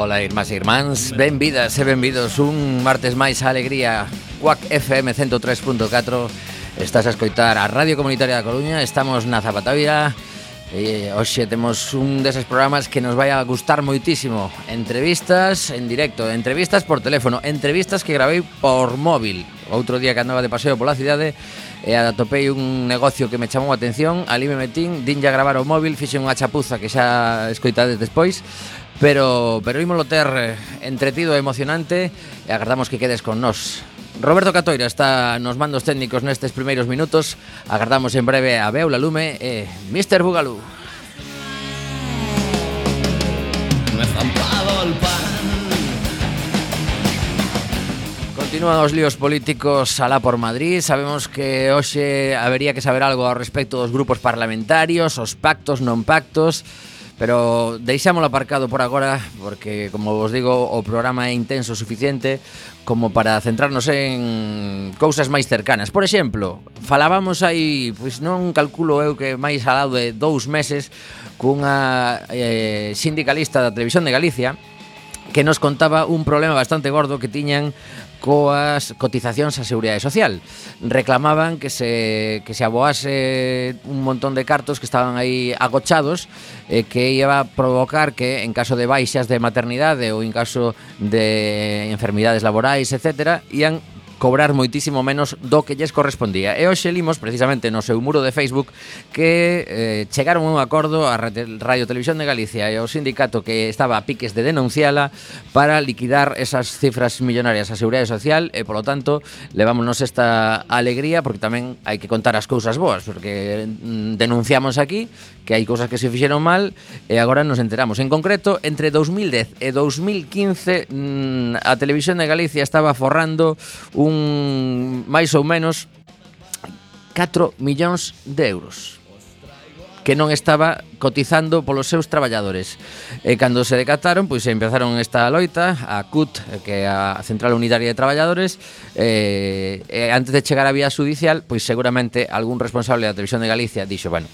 Ola, irmás e irmáns, benvidas e benvidos un martes máis a alegría. Cuac FM 103.4 Estás a escoitar a Radio Comunitaria da Coruña. Estamos na Zapatavia. E hoxe temos un deses programas que nos vai a gustar moitísimo. Entrevistas en directo, entrevistas por teléfono Entrevistas que gravei por móvil. Outro día que andaba de paseo pola cidade E atopei un negocio que me chamou a atención. Ali me metín, din a gravar o móvil Fixe unha chapuza que xa escoitades despois pero pero ímolo ter eh, entretido e emocionante e agardamos que quedes con nós. Roberto Catoira está nos mandos técnicos nestes primeiros minutos. Agardamos en breve a Beula Lume e Mr. Bugalú. Me el pan Continúan os líos políticos alá por Madrid Sabemos que hoxe habería que saber algo ao respecto dos grupos parlamentarios Os pactos non pactos Pero deixámolo aparcado por agora porque, como vos digo, o programa é intenso o suficiente como para centrarnos en cousas máis cercanas. Por exemplo, falábamos aí, pois non calculo eu que máis al lado de dous meses, cunha eh, sindicalista da Televisión de Galicia que nos contaba un problema bastante gordo que tiñan coas cotizacións á Seguridade Social. Reclamaban que se, que se aboase un montón de cartos que estaban aí agochados e eh, que iba a provocar que en caso de baixas de maternidade ou en caso de enfermidades laborais, etc., ian cobrar moitísimo menos do que lles correspondía. E hoxe limos precisamente no seu muro de Facebook que eh, chegaron a un acordo a Radio Televisión de Galicia e ao sindicato que estaba a piques de denunciala para liquidar esas cifras millonarias a Seguridade Social e polo tanto levámonos esta alegría porque tamén hai que contar as cousas boas porque mm, denunciamos aquí que hai cousas que se fixeron mal e agora nos enteramos. En concreto, entre 2010 e 2015 mm, a Televisión de Galicia estaba forrando un un máis ou menos 4 millóns de euros que non estaba cotizando polos seus traballadores. E cando se decataron, pois empezaron esta loita, a CUT, que é a Central Unitaria de Traballadores, eh, e antes de chegar á vía judicial, pois seguramente algún responsable da Televisión de Galicia dixo, bueno,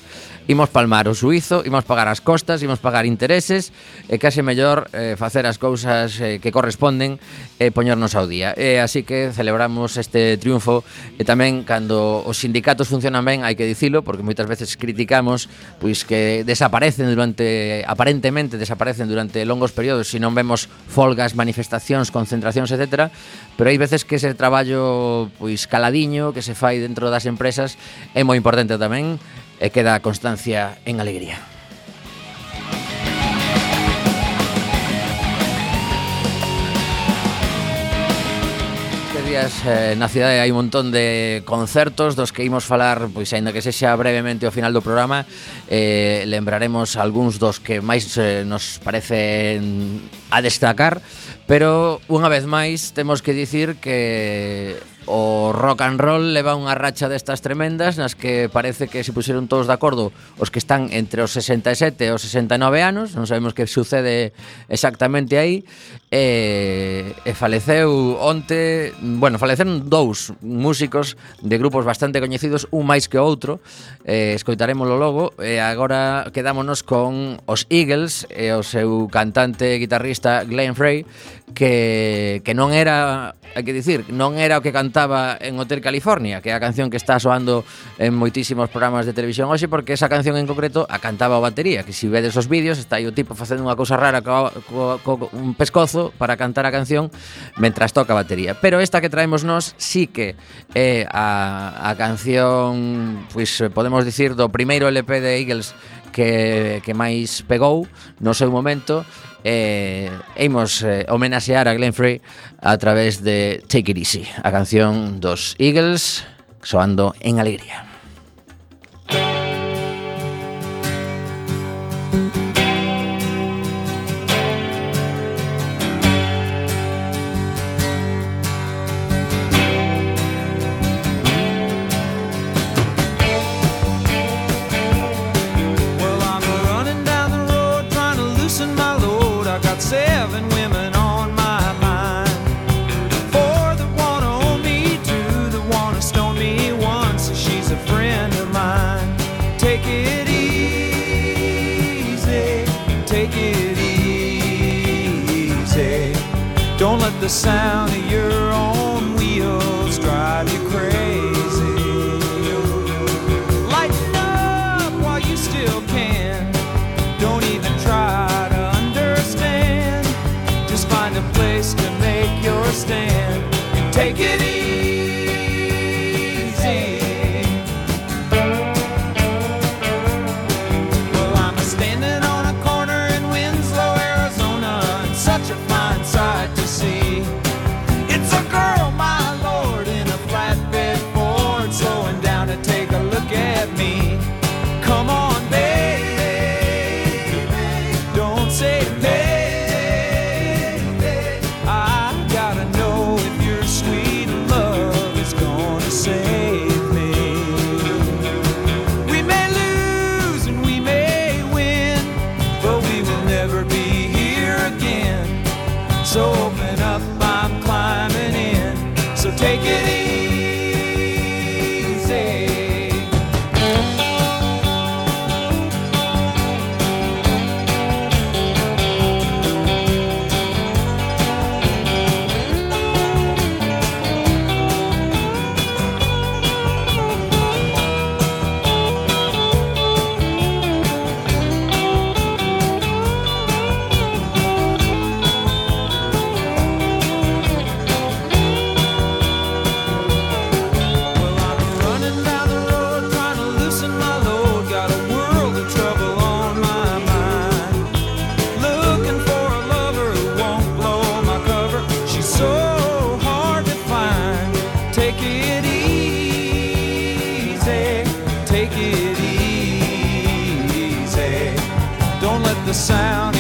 imos palmar o suizo, imos pagar as costas, imos pagar intereses, e case mellor eh, facer as cousas eh, que corresponden e eh, poñernos ao día. E eh, así que celebramos este triunfo e tamén cando os sindicatos funcionan ben, hai que dicilo, porque moitas veces criticamos pois que desaparecen durante aparentemente desaparecen durante longos períodos, se si non vemos folgas, manifestacións, concentracións, etc. Pero hai veces que ese traballo pois caladiño que se fai dentro das empresas é moi importante tamén e queda constancia en alegría. días eh, na cidade hai un montón de concertos dos que imos falar, pois aínda que sexa brevemente ao final do programa, eh, lembraremos algúns dos que máis eh, nos parecen a destacar, pero unha vez máis temos que dicir que O rock and roll leva unha racha destas tremendas nas que parece que se puseron todos de acordo os que están entre os 67 e os 69 anos, non sabemos que sucede exactamente aí, e, e faleceu onte, bueno, faleceron dous músicos de grupos bastante coñecidos, un máis que outro, eh, escoitarémoslo logo, e agora quedámonos con os Eagles e o seu cantante e guitarrista Glenn Frey, que, que non era hai que dicir, non era o que cantaba en Hotel California, que é a canción que está soando en moitísimos programas de televisión hoxe, porque esa canción en concreto a cantaba o batería, que se si vedes os vídeos está aí o tipo facendo unha cousa rara co, co, co un pescozo para cantar a canción mentras toca a batería. Pero esta que traemos nós sí que é a, a canción, pois podemos dicir, do primeiro LP de Eagles que, que máis pegou no seu momento eh, imos eh, homenaxear a Glenn Frey a través de Take It Easy, a canción dos Eagles soando en alegría. The sound of your own wheels drive you crazy. Lighten up while you still the sound.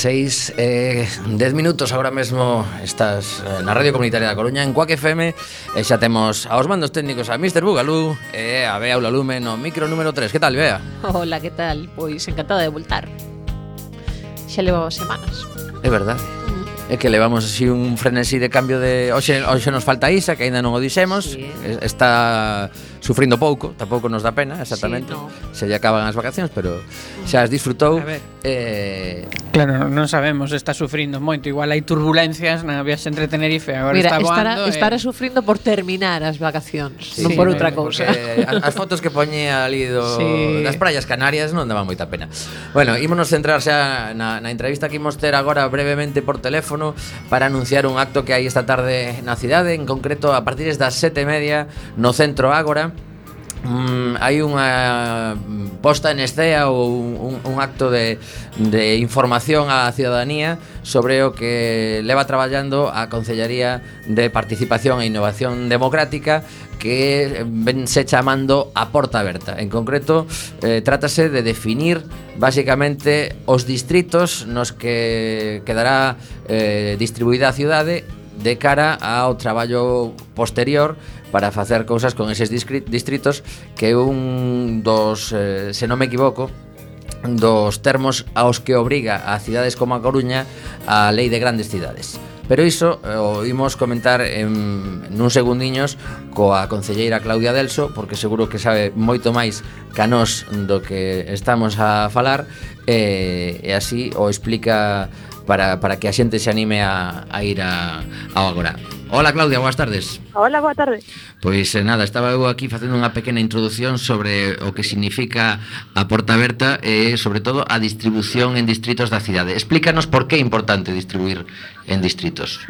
6, eh, 10 minutos agora mesmo estás eh, na Radio Comunitaria da Coruña en Cuac FM e xa temos aos mandos técnicos a Mr. Bugalú e a Bea Ula Lume no micro número 3 Que tal, Bea? Hola, que tal? Pois encantada de voltar Xa levaba semanas É verdade. Mm. É que levamos así un frenesí de cambio de... Oxe, oxe nos falta Isa, que aínda non o dixemos sí. Está sufrindo pouco, tampouco nos dá pena, exactamente. Sí, no. Se lle acaban as vacacións, pero xa as disfrutou. A ver. Eh... Claro, non sabemos, está sufrindo moito, igual hai turbulencias na viaxe entre Tenerife, agora Mira, está voando. Estará, eh... estará sufrindo por terminar as vacacións, sí, non por outra cousa. As fotos que poñía ali do, sí. das praias Canarias non daban moita pena. Bueno, ímonos centrar xa na, na entrevista que imos ter agora brevemente por teléfono para anunciar un acto que hai esta tarde na cidade, en concreto a partir das sete e media no Centro Ágora, mm, hai unha mm, posta en escena ou un, un acto de, de información á ciudadanía sobre o que leva traballando a Concellaría de Participación e Innovación Democrática que ven se chamando a porta aberta. En concreto, eh, trátase de definir basicamente os distritos nos que quedará eh, distribuída a cidade de cara ao traballo posterior para facer cousas con eses distritos que é un dos, eh, se non me equivoco, dos termos aos que obriga a cidades como a Coruña a lei de grandes cidades. Pero iso eh, o imos comentar en, nun segundiños coa concelleira Claudia Delso porque seguro que sabe moito máis ca nós do que estamos a falar eh, e así o explica para, para que a xente se anime a, a ir a, ao Agora. Hola Claudia, boas tardes. Hola, boa tarde. Pois eh, nada, estaba eu aquí facendo unha pequena introdución sobre o que significa a Porta Aberta e sobre todo a distribución en distritos da cidade. Explícanos por que é importante distribuir en distritos.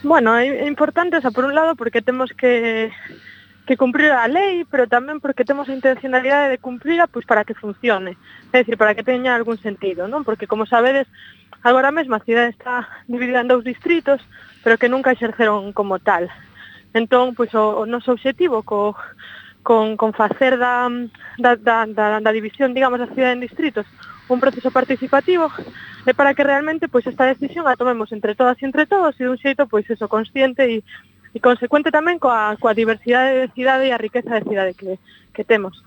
Bueno, é importante, esa, por un lado, porque temos que que cumprir a lei, pero tamén porque temos a intencionalidade de cumprirla pois para que funcione, é dicir, para que teña algún sentido, non? Porque como sabedes, Agora mesmo a cidade está dividida en dous distritos, pero que nunca exerceron como tal. Entón, pois o, o noso obxectivo co con, con facer da, da, da, da, da división, digamos, da cidade en distritos un proceso participativo é para que realmente pois esta decisión a tomemos entre todas e entre todos e dun xeito pois eso consciente e e consecuente tamén coa, coa diversidade de cidade e a riqueza de cidade que, que temos.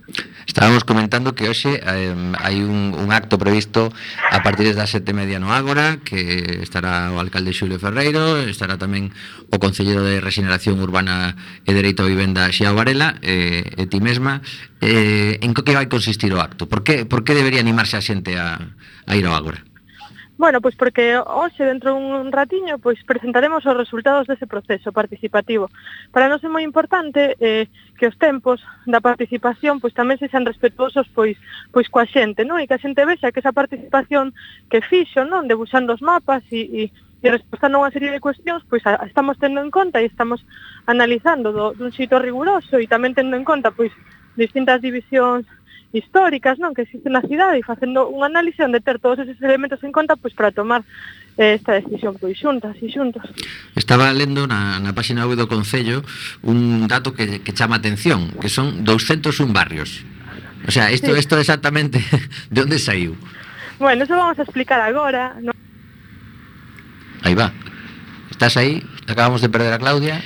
Estábamos comentando que hoxe eh, hai un, un acto previsto a partir das sete media no Ágora, que estará o alcalde Xulio Ferreiro, estará tamén o Concelleiro de Regeneración Urbana e Dereito a Vivenda Xiao Varela, eh, e ti mesma. Eh, en que vai consistir o acto? Por que, por que debería animarse a xente a, a ir ao Ágora? Bueno, pois porque hoxe, dentro dun ratiño, pois presentaremos os resultados dese proceso participativo. Para nós é moi importante eh, que os tempos da participación pois tamén se sean respetuosos pois pois coa xente, non? E que a xente vexa que esa participación que fixo, non? Debuxando os mapas e, e e respondendo a unha serie de cuestións, pois a, estamos tendo en conta e estamos analizando do, dun xito riguroso e tamén tendo en conta pois distintas divisións históricas, non, que existe na cidade e facendo un análise onde ter todos esos elementos en conta pois para tomar eh, esta decisión pois xuntas e xuntos. Estaba lendo na, na páxina web do Concello un dato que, que chama atención, que son 201 barrios. O sea, isto, sí. isto exactamente de onde saiu. Bueno, eso vamos a explicar agora. No? Aí va. Estás aí? Acabamos de perder a Claudia.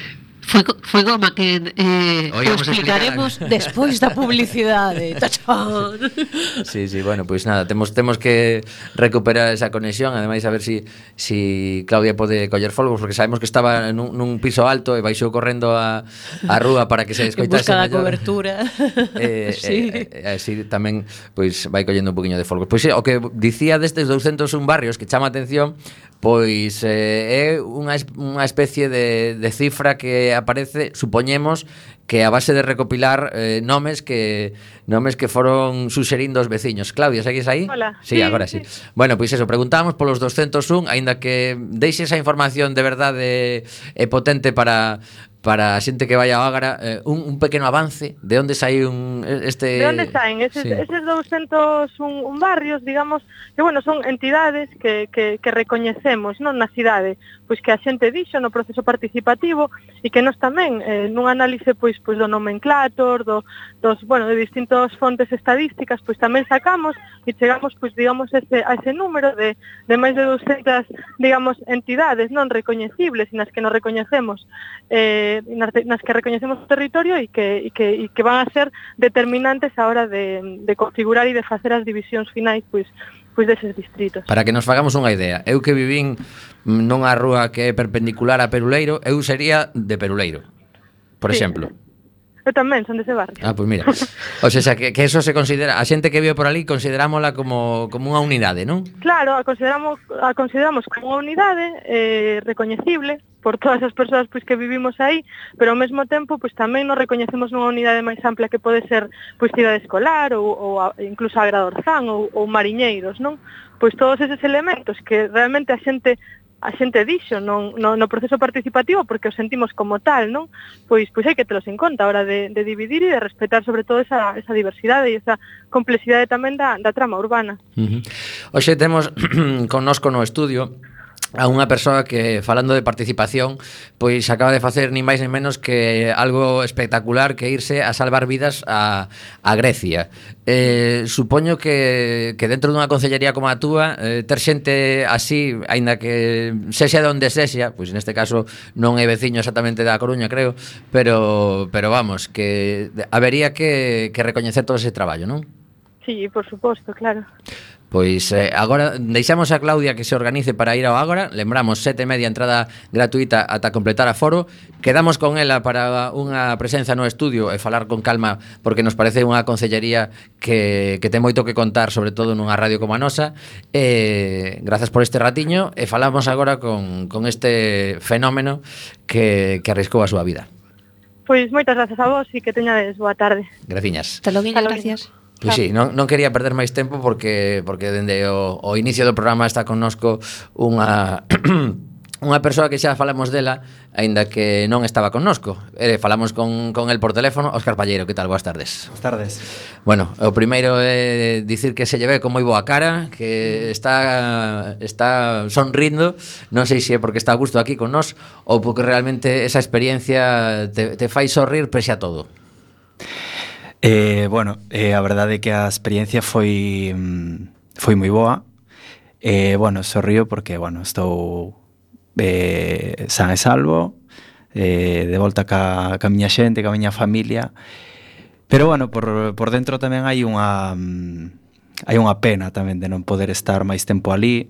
Foi, foi goma que eh, Oíamos explicaremos explicar. despois da publicidade. Tachón. Sí, sí, bueno, pois pues nada, temos temos que recuperar esa conexión, ademais a ver si si Claudia pode coller folgos porque sabemos que estaba nun, nun piso alto e baixou correndo a a rúa para que se escoitase Busca a cobertura. Eh, sí. eh, eh, así tamén pois pues, vai collendo un poquinho de folgos. Pois pues, o que dicía destes 201 barrios que chama atención pois eh, é unha, unha especie de, de cifra que aparece, supoñemos, que a base de recopilar eh, nomes que nomes que foron suxerindo os veciños. Claudia, seguís aí? Hola. Sí, sí agora sí. sí. Bueno, pois eso, preguntamos polos 201, aínda que deixe esa información de verdade e potente para para a xente que vai ao Ágara eh, un, un pequeno avance de onde sai un este De onde saen eses, sí. eses 200 un, un barrios, digamos, que bueno, son entidades que que que recoñecemos, non na cidade, pois que a xente dixo no proceso participativo e que nós tamén eh, nun análise pois pois do nomenclator, do, dos, bueno, de distintas fontes estadísticas, pois tamén sacamos e chegamos pois digamos ese, a ese número de, de máis de 200 digamos entidades non recoñecibles nas que nos recoñecemos eh, nas, nas que recoñecemos o territorio e que, e que, e que van a ser determinantes a hora de, de configurar e de facer as divisións finais pois pois deses distritos. Para que nos fagamos unha idea, eu que vivín nunha rúa que é perpendicular a Peruleiro, eu sería de Peruleiro, por sí. exemplo. Eu tamén son dese barrio. Ah, pois pues mira. O sea, que, que eso se considera, a xente que vive por ali considerámola como, como unha unidade, non? Claro, a consideramos, a consideramos como unha unidade eh, recoñecible por todas as persoas pois, que vivimos aí, pero ao mesmo tempo pois, tamén nos recoñecemos nunha unidade máis ampla que pode ser pois, cidade escolar ou, ou a, incluso Agradorzán ou, ou Mariñeiros, non? Pois todos eses elementos que realmente a xente a xente dixo non, no, no proceso participativo porque o sentimos como tal, non? Pois pois hai que telos en conta a hora de, de dividir e de respetar sobre todo esa, esa diversidade e esa complexidade tamén da, da trama urbana. Uh -huh. Oxe temos connosco no estudio a unha persoa que falando de participación pois acaba de facer nin máis nin menos que algo espectacular que irse a salvar vidas a, a Grecia eh, supoño que, que dentro dunha concellería como a túa eh, ter xente así aínda que sexa de onde sexa pois neste caso non é veciño exactamente da Coruña creo pero, pero vamos que habería que, que recoñecer todo ese traballo non? Sí, por suposto, claro Pois eh, agora deixamos a Claudia que se organice para ir ao Ágora Lembramos, sete media entrada gratuita ata completar a foro Quedamos con ela para unha presenza no estudio e falar con calma Porque nos parece unha concellería que, que ten moito que contar Sobre todo nunha radio como a nosa eh, Grazas por este ratiño E falamos agora con, con este fenómeno que, que arriscou a súa vida Pois moitas grazas a vos e que teñades boa tarde. Graciñas. Hasta logo, gracias. Pois pues sí, non, non quería perder máis tempo porque porque dende o, o inicio do programa está connosco unha unha persoa que xa falamos dela, aínda que non estaba connosco. Eh, falamos con, con el por teléfono. Óscar Palleiro, que tal? Boas tardes. Boas tardes. Bueno, o primeiro é dicir que se lleve con moi boa cara, que está está sonrindo. Non sei se é porque está a gusto aquí con nós ou porque realmente esa experiencia te, te fai sorrir pese a todo. Eh, bueno, eh, a verdade é que a experiencia foi mm, foi moi boa. Eh, bueno, sorrío porque, bueno, estou eh, san e salvo, eh, de volta ca, ca miña xente, ca miña familia. Pero, bueno, por, por dentro tamén hai unha... Mm, hai unha pena tamén de non poder estar máis tempo ali,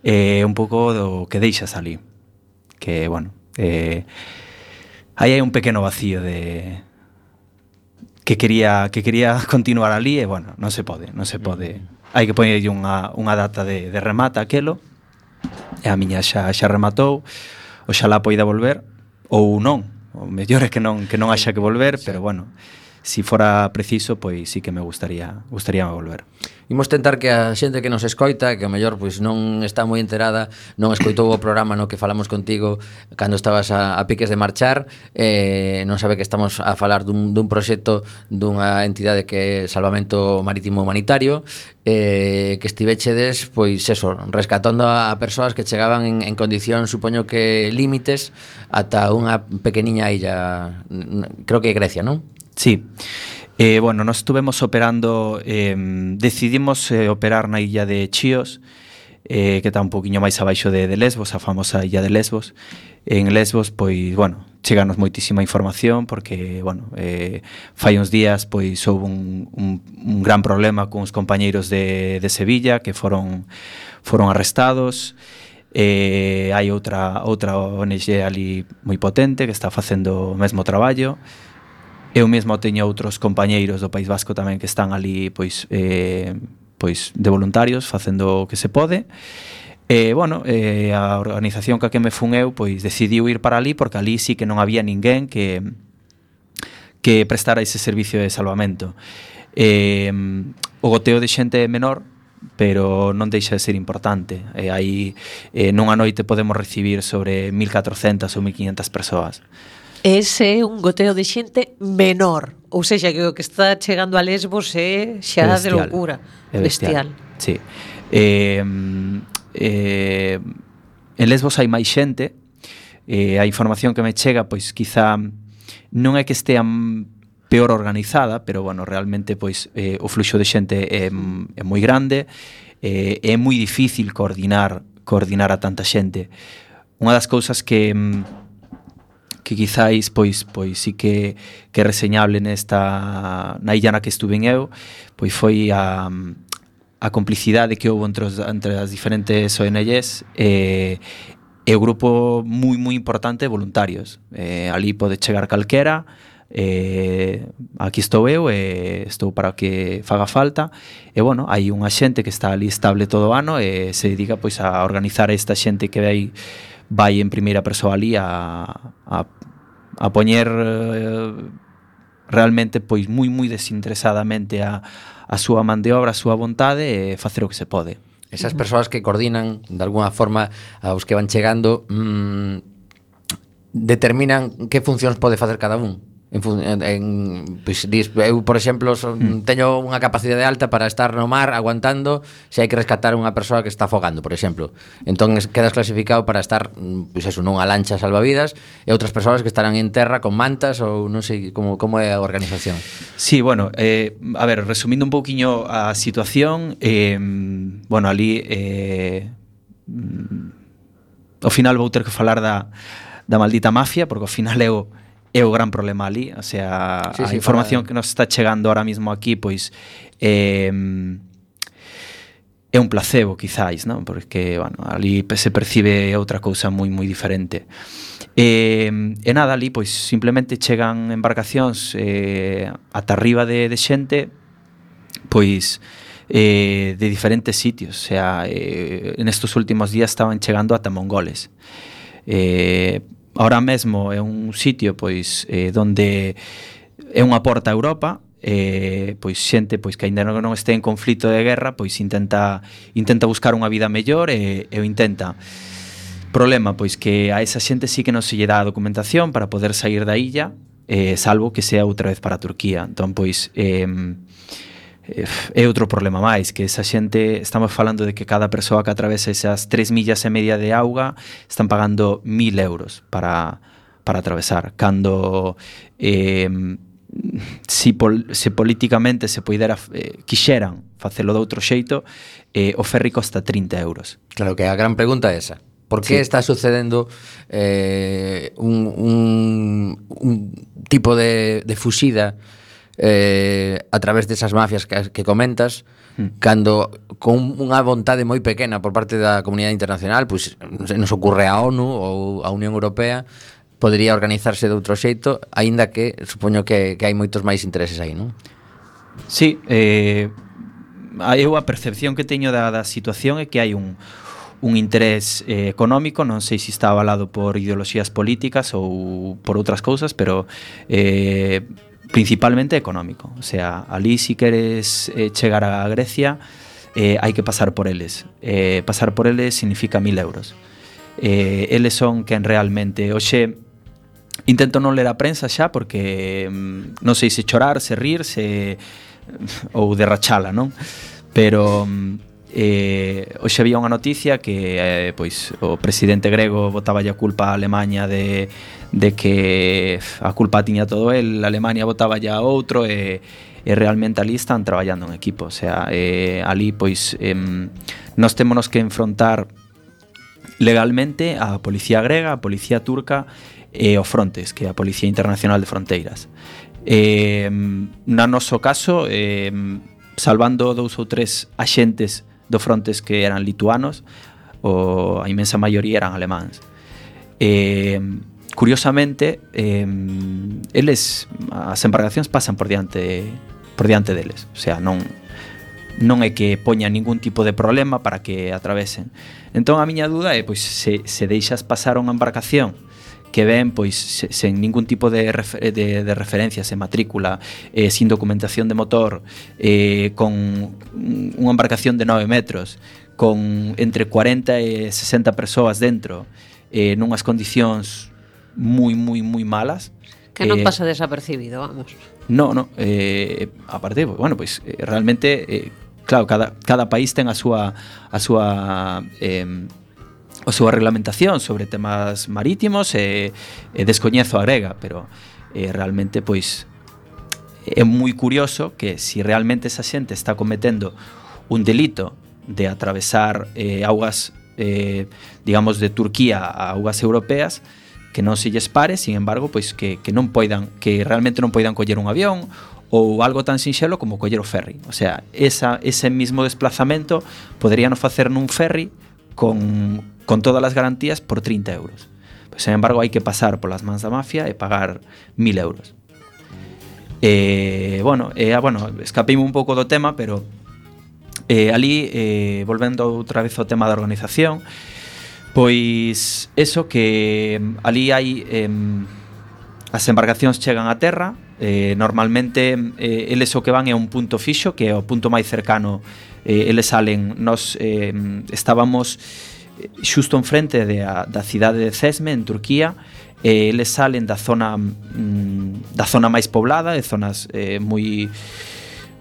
é eh, un pouco do que deixas ali que, bueno, eh, aí hai un pequeno vacío de, que quería que quería continuar ali e bueno, non se pode, non se pode. Mm. Hai que poñerlle unha, unha data de, de remata aquelo. E a miña xa xa rematou. Oxalá poida volver ou non. O mellor é que non que non haxa que volver, pero bueno si fora preciso, pois sí que me gustaría gustaría volver. Imos tentar que a xente que nos escoita, que o mellor pois non está moi enterada, non escoitou o programa no que falamos contigo cando estabas a, a piques de marchar, eh, non sabe que estamos a falar dun, dun proxecto dunha entidade que é Salvamento Marítimo Humanitario, eh, que estivechedes, pois eso, rescatando a, a persoas que chegaban en, en condición, supoño que límites, ata unha pequeniña illa, creo que Grecia, non? Sí. Eh, bueno, nos estuvemos operando, eh, decidimos eh, operar na illa de Chios, eh, que está un poquinho máis abaixo de, de Lesbos, a famosa illa de Lesbos. En Lesbos, pois, bueno, cheganos moitísima información porque, bueno, eh, fai uns días pois houve un, un, un gran problema cuns compañeiros de, de Sevilla que foron foron arrestados eh, hai outra outra ONG ali moi potente que está facendo o mesmo traballo Eu mesmo teño outros compañeiros do País Vasco tamén que están ali pois eh, pois de voluntarios facendo o que se pode. E, eh, bueno, eh, a organización que a que me fun eu pois decidiu ir para ali porque ali sí que non había ninguén que que prestara ese servicio de salvamento. Eh, o goteo de xente é menor, pero non deixa de ser importante. Eh, aí eh, nunha noite podemos recibir sobre 1400 ou 1500 persoas. Ese é un goteo de xente menor. Ou seja, que o que está chegando a Lesbos é xa bestial. de loucura. É bestial. bestial. Sí. Eh, eh, en Lesbos hai máis xente. Eh, a información que me chega, pois quizá non é que estean peor organizada, pero bueno, realmente pois eh, o fluxo de xente é, é moi grande, eh, é moi difícil coordinar coordinar a tanta xente. Unha das cousas que mm, que quizáis pois pois sí que que reseñable nesta na illa na que estuven eu, pois foi a a complicidade que houve entre, os, entre as diferentes ONGs e, e o grupo moi moi importante de voluntarios. Eh, ali pode chegar calquera, eh, aquí estou eu e eh, estou para que faga falta e bueno, hai unha xente que está ali estable todo o ano e se dedica pois a organizar esta xente que vai vai en primeira persoa ali a, a, a poñer eh, realmente pois moi moi desinteresadamente a, a súa man de obra, a súa vontade e facer o que se pode. Esas persoas que coordinan de alguna forma aos que van chegando mmm, determinan que funcións pode facer cada un. En, en, en dis, eu, por exemplo, son, hmm. teño unha capacidade alta para estar no mar aguantando se hai que rescatar unha persoa que está afogando, por exemplo. Entón es, quedas clasificado para estar, pois eso, nunha lancha salvavidas e outras persoas que estarán en terra con mantas ou non sei como como é a organización. Sí, bueno, eh, a ver, resumindo un pouquiño a situación, eh, bueno, ali eh, mm, ao final vou ter que falar da da maldita mafia, porque ao final é o é o gran problema ali, o sea, sí, a sí, información para... que nos está chegando ahora mismo aquí, pois eh, é un placebo quizáis, non? Porque, bueno, ali se percibe outra cousa moi moi diferente. Eh, e nada, ali pois simplemente chegan embarcacións eh, ata arriba de, de xente pois eh, de diferentes sitios, o sea, eh, en estos últimos días estaban chegando ata mongoles. Eh, ahora mesmo é un sitio pois eh, donde é unha porta a Europa eh, pois xente pois que aínda non este en conflito de guerra pois intenta intenta buscar unha vida mellor e, e o intenta. Problema pois que a esa xente sí que non se lle dá a documentación para poder sair da illa eh, salvo que sea outra vez para Turquía. Entón pois eh, Eh, é outro problema máis, que esa xente estamos falando de que cada persoa que atravesa esas 3 millas e media de auga están pagando 1000 euros para, para atravesar. Cando eh, si pol, se políticamente se poidera eh, quixeran facelo de outro xeito eh, o ferry costa 30 euros. Claro que a gran pregunta é esa. Por que sí. está sucedendo eh, un, un, un tipo de, de fuxida eh, a través desas mafias que, que comentas, hmm. cando con unha vontade moi pequena por parte da comunidade internacional, pois pues, nos ocurre a ONU ou a Unión Europea, podería organizarse de outro xeito, aínda que supoño que, que hai moitos máis intereses aí, non? Sí, eh, eu a percepción que teño da, da situación é que hai un, un interés eh, económico, non sei se está avalado por ideoloxías políticas ou por outras cousas, pero eh, principalmente económico. O sea, ali si queres eh, chegar a Grecia eh, hai que pasar por eles. Eh, pasar por eles significa mil euros. Eh, eles son quen realmente... Oxe, intento non ler a prensa xa porque mm, non sei se chorar, se rir, se ou derrachala, non? Pero mm, Eh, hoxe había unha noticia que eh, pois o presidente grego votaba a culpa a Alemanha de, de que a culpa tiña todo el, a Alemania votaba a outro e, e realmente ali están traballando en equipo, o sea, eh, ali pois eh, nos témonos que enfrontar legalmente a policía grega, a policía turca e o Frontex, que é a Policía Internacional de Fronteiras. Eh, na noso caso, eh, salvando dous ou tres axentes do frontes que eran lituanos, o a inmensa maioría eran alemáns. eh, curiosamente, eh, eles as embarcacións pasan por diante por diante deles, o sea, non non é que poña ningún tipo de problema para que atravesen. Entón a miña duda é pois se, se deixas pasar unha embarcación que ven pois sen ningún tipo de, refer de, de referencia, sen matrícula, eh, sin documentación de motor, eh, con unha embarcación de 9 metros, con entre 40 e 60 persoas dentro, eh, nunhas condicións moi, moi, moi malas. Que non eh, pasa desapercibido, vamos. No, no, eh, aparte, bueno, pois eh, realmente, eh, claro, cada, cada país ten a súa, a súa eh, o súa reglamentación sobre temas marítimos e, e descoñezo a grega, pero e, realmente pois é moi curioso que si realmente esa xente está cometendo un delito de atravesar eh, augas eh, digamos de Turquía a augas europeas que non se lles pare, sin embargo, pois que, que non poidan, que realmente non poidan coller un avión ou algo tan sinxelo como coller o ferry. O sea, esa, ese mismo desplazamento poderían facer nun ferry con, con todas las garantías por 30 euros. Pues, sin embargo, hay que pasar por las mans da mafia e pagar 1000 euros. E, bueno, e, bueno, escapeime un pouco do tema, pero eh, ali, eh, volvendo outra vez ao tema da organización, pois eso que mm, ali hai eh, as embarcacións chegan a terra, eh, normalmente eh, eles o que van é un punto fixo, que é o punto máis cercano, eh, eles salen, nos eh, mm, estábamos xusto enfrente de a, da cidade de Cesme en Turquía e eles salen da zona mm, da zona máis poblada de zonas eh, moi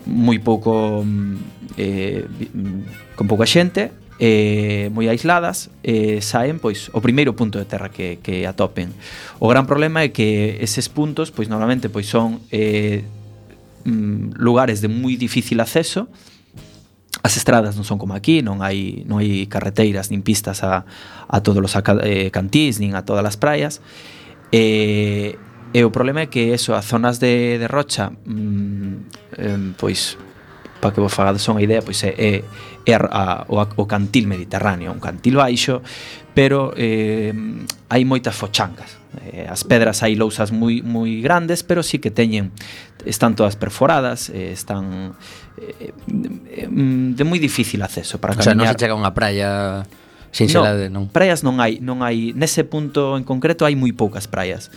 moi pouco mm, eh, mm, con pouca xente eh, moi aisladas e eh, saen pois o primeiro punto de terra que, que atopen. O gran problema é que eses puntos pois normalmente pois son eh, mm, lugares de moi difícil acceso e as estradas non son como aquí, non hai non hai carreteiras nin pistas a, a todos os eh, cantís nin a todas as praias. E, e o problema é que eso, as zonas de, de rocha mm, eh, pois para que vos fagades unha idea, pois é, é, é a, o, o cantil mediterráneo, un cantil baixo pero eh, hai moitas fochancas. Eh, as pedras hai lousas moi moi grandes, pero sí que teñen están todas perforadas, eh, están eh, eh mm, de moi difícil acceso para camiñar. O sea, non se chega a unha praia sin selade, non. Praias non hai, non hai, nese punto en concreto hai moi poucas praias.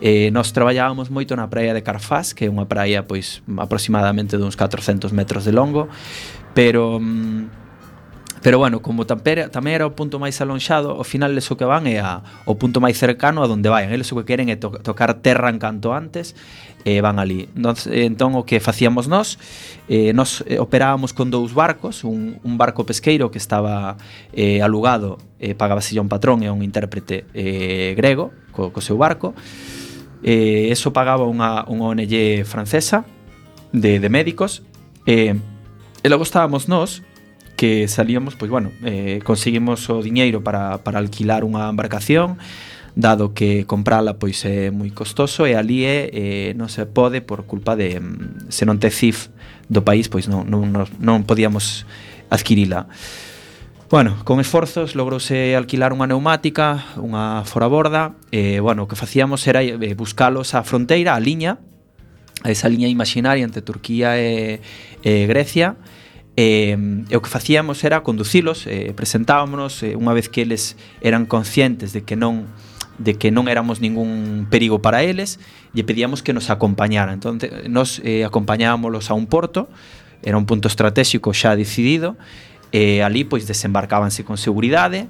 Eh, nós traballábamos moito na praia de Carfás, que é unha praia pois aproximadamente duns 400 metros de longo, pero mm, Pero bueno, como tampera, tamén era o punto máis alonxado, ao final eso que van é a, o punto máis cercano a donde vayan. Eles o que queren é to tocar terra en canto antes e van ali. Entón, eh, entón o que facíamos nós, eh, nós eh, operábamos con dous barcos, un, un barco pesqueiro que estaba eh, alugado, eh, pagábase un patrón e un intérprete eh, grego co, co seu barco, eh, eso pagaba unha, unha ONG francesa de, de médicos eh, e logo estábamos nós que salíamos, pois bueno, eh, conseguimos o diñeiro para, para alquilar unha embarcación, dado que comprala pois é moi costoso e ali é, eh, non se pode por culpa de mm, se non te CIF do país, pois non, non, non podíamos adquirila. Bueno, con esforzos logrouse alquilar unha neumática, unha foraborda, e, bueno, o que facíamos era eh, buscalos á fronteira, á liña, a esa liña imaginaria entre Turquía e, e Grecia, E, e o que facíamos era conducilos, eh, presentámonos, eh, unha vez que eles eran conscientes de que non de que non éramos ningún perigo para eles, lle pedíamos que nos acompañaran. Entón, nos eh, acompañábamos a un porto, era un punto estratégico xa decidido, e eh, ali pois desembarcábanse con seguridade,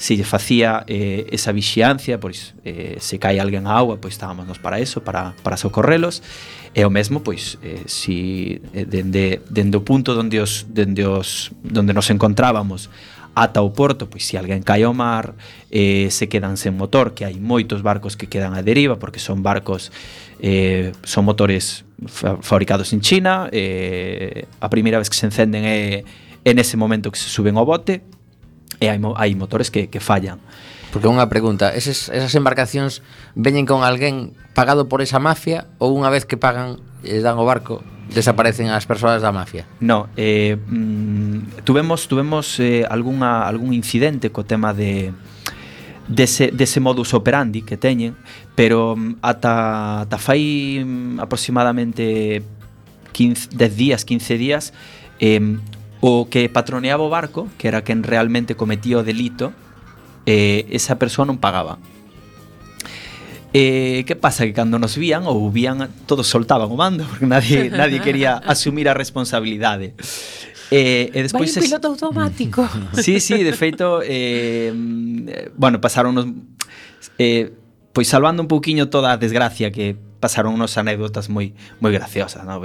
se lle facía eh, esa vixiancia, pois eh, se cae alguén á agua, pois estábamos nos para eso, para, para socorrelos, e o mesmo, pois, eh, si eh, dende, dende o punto onde, os, dende os, onde nos encontrábamos ata o porto, pois se alguén cae ao mar, eh, se quedan sen motor, que hai moitos barcos que quedan a deriva, porque son barcos, eh, son motores fa fabricados en China, eh, a primeira vez que se encenden é, é nese momento que se suben ao bote, e hai, mo, hai motores que, que fallan. Porque unha pregunta, eses, esas embarcacións veñen con alguén pagado por esa mafia ou unha vez que pagan e dan o barco desaparecen as persoas da mafia? No, eh, mm, tuvemos tuvemos eh, algunha, algún incidente co tema de dese, dese modus operandi que teñen, pero mm, ata, ata fai mm, aproximadamente 15, 10 días, 15 días, eh, o que patroneaba o barco, que era quen realmente cometía o delito, eh, esa persoa non pagaba. Eh, que pasa? Que cando nos vían ou vían, todos soltaban o mando, porque nadie, nadie quería asumir a responsabilidade. Eh, eh e despois Vai piloto automático. sí, sí, de feito, eh, eh bueno, pasaron unos... Eh, pois salvando un pouquiño toda a desgracia que pasaron unas anécdotas moi moi graciosas, ¿no?